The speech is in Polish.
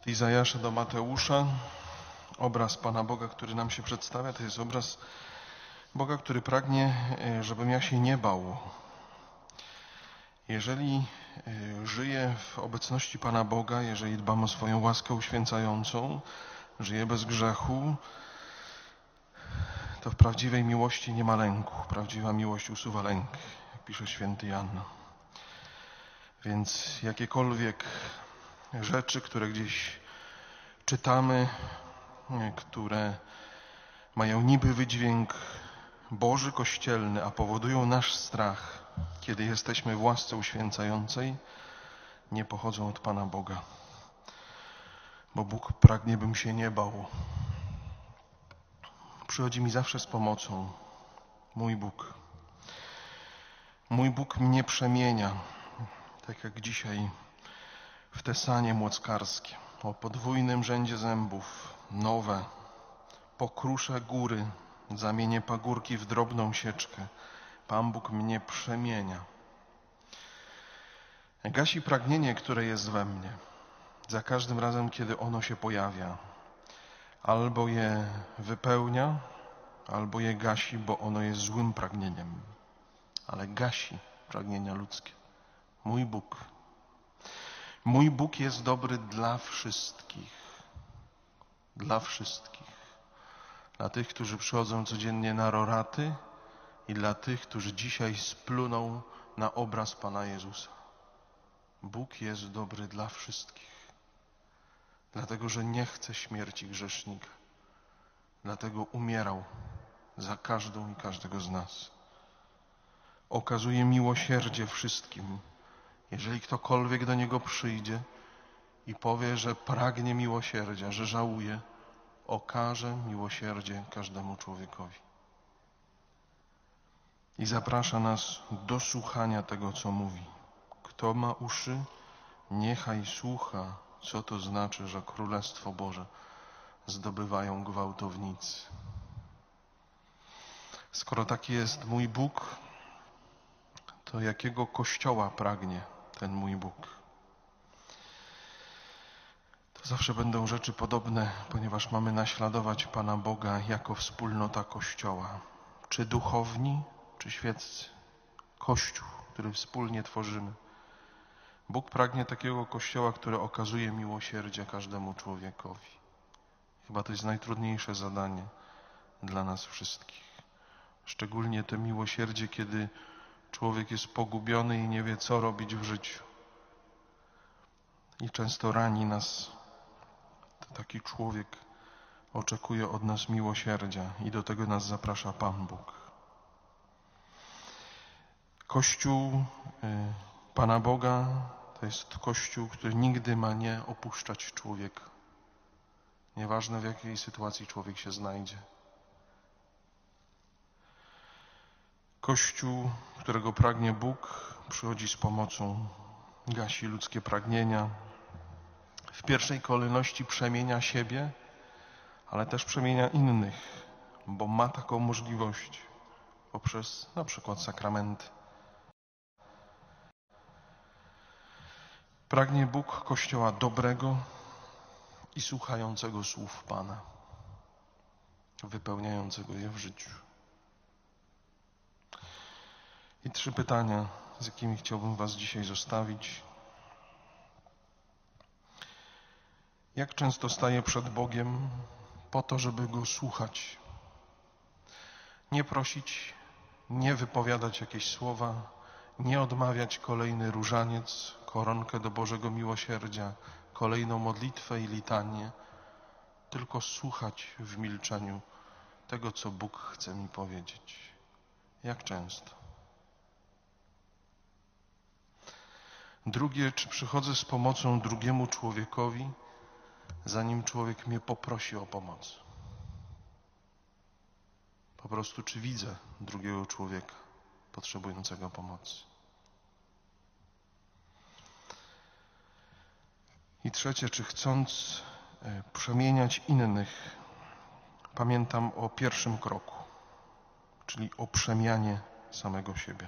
Od Izajasza do Mateusza obraz Pana Boga, który nam się przedstawia, to jest obraz Boga, który pragnie, e, żebym ja się nie bał. Jeżeli e, żyję w obecności Pana Boga, jeżeli dbam o swoją łaskę uświęcającą, żyję bez grzechu, to w prawdziwej miłości nie ma lęku. Prawdziwa miłość usuwa lęk, jak pisze święty Jan. Więc jakiekolwiek rzeczy, które gdzieś czytamy, które mają niby wydźwięk Boży kościelny, a powodują nasz strach, kiedy jesteśmy w łasce uświęcającej, nie pochodzą od Pana Boga. Bo Bóg pragnie, bym się nie bał. Przychodzi mi zawsze z pomocą. Mój Bóg. Mój Bóg mnie przemienia, tak jak dzisiaj w tesanie młockarskie, o podwójnym rzędzie zębów, nowe, pokruszę góry, zamienię pagórki w drobną sieczkę. Pan Bóg mnie przemienia. Gasi pragnienie, które jest we mnie, za każdym razem, kiedy ono się pojawia. Albo je wypełnia, albo je gasi, bo ono jest złym pragnieniem. Ale gasi pragnienia ludzkie. Mój Bóg. Mój Bóg jest dobry dla wszystkich. Dla wszystkich. Dla tych, którzy przychodzą codziennie na roraty i dla tych, którzy dzisiaj spluną na obraz Pana Jezusa. Bóg jest dobry dla wszystkich. Dlatego, że nie chce śmierci grzesznika. Dlatego umierał za każdą i każdego z nas. Okazuje miłosierdzie wszystkim. Jeżeli ktokolwiek do Niego przyjdzie i powie, że pragnie miłosierdzia, że żałuje, okaże miłosierdzie każdemu człowiekowi. I zaprasza nas do słuchania tego, co mówi. Kto ma uszy, niechaj słucha, co to znaczy, że Królestwo Boże zdobywają gwałtownicy. Skoro taki jest mój Bóg, to jakiego kościoła pragnie ten mój Bóg? To zawsze będą rzeczy podobne, ponieważ mamy naśladować Pana Boga jako wspólnota Kościoła. Czy duchowni, czy świeccy. Kościół, który wspólnie tworzymy. Bóg pragnie takiego Kościoła, który okazuje miłosierdzie każdemu człowiekowi. Chyba to jest najtrudniejsze zadanie dla nas wszystkich. Szczególnie to miłosierdzie, kiedy człowiek jest pogubiony i nie wie, co robić w życiu. I często rani nas. To taki człowiek oczekuje od nas miłosierdzia i do tego nas zaprasza Pan Bóg. Kościół y, Pana Boga to jest Kościół, który nigdy ma nie opuszczać człowieka. Nieważne w jakiej sytuacji człowiek się znajdzie. Kościół, którego pragnie Bóg, przychodzi z pomocą, gasi ludzkie pragnienia. W pierwszej kolejności przemienia siebie, ale też przemienia innych, bo ma taką możliwość poprzez na przykład sakramenty. Pragnie Bóg Kościoła dobrego i słuchającego słów Pana, wypełniającego je w życiu. I trzy pytania, z jakimi chciałbym Was dzisiaj zostawić. Jak często staję przed Bogiem po to, żeby Go słuchać? Nie prosić, nie wypowiadać jakieś słowa, nie odmawiać kolejny różaniec, koronkę do Bożego Miłosierdzia, kolejną modlitwę i litanię, tylko słuchać w milczeniu tego, co Bóg chce mi powiedzieć. Jak często? Drugie, czy przychodzę z pomocą drugiemu człowiekowi, zanim człowiek mnie poprosi o pomoc? Po prostu, czy widzę drugiego człowieka potrzebującego pomocy? I trzecie, czy chcąc e, przemieniać innych, pamiętam o pierwszym kroku, czyli o przemianie samego siebie.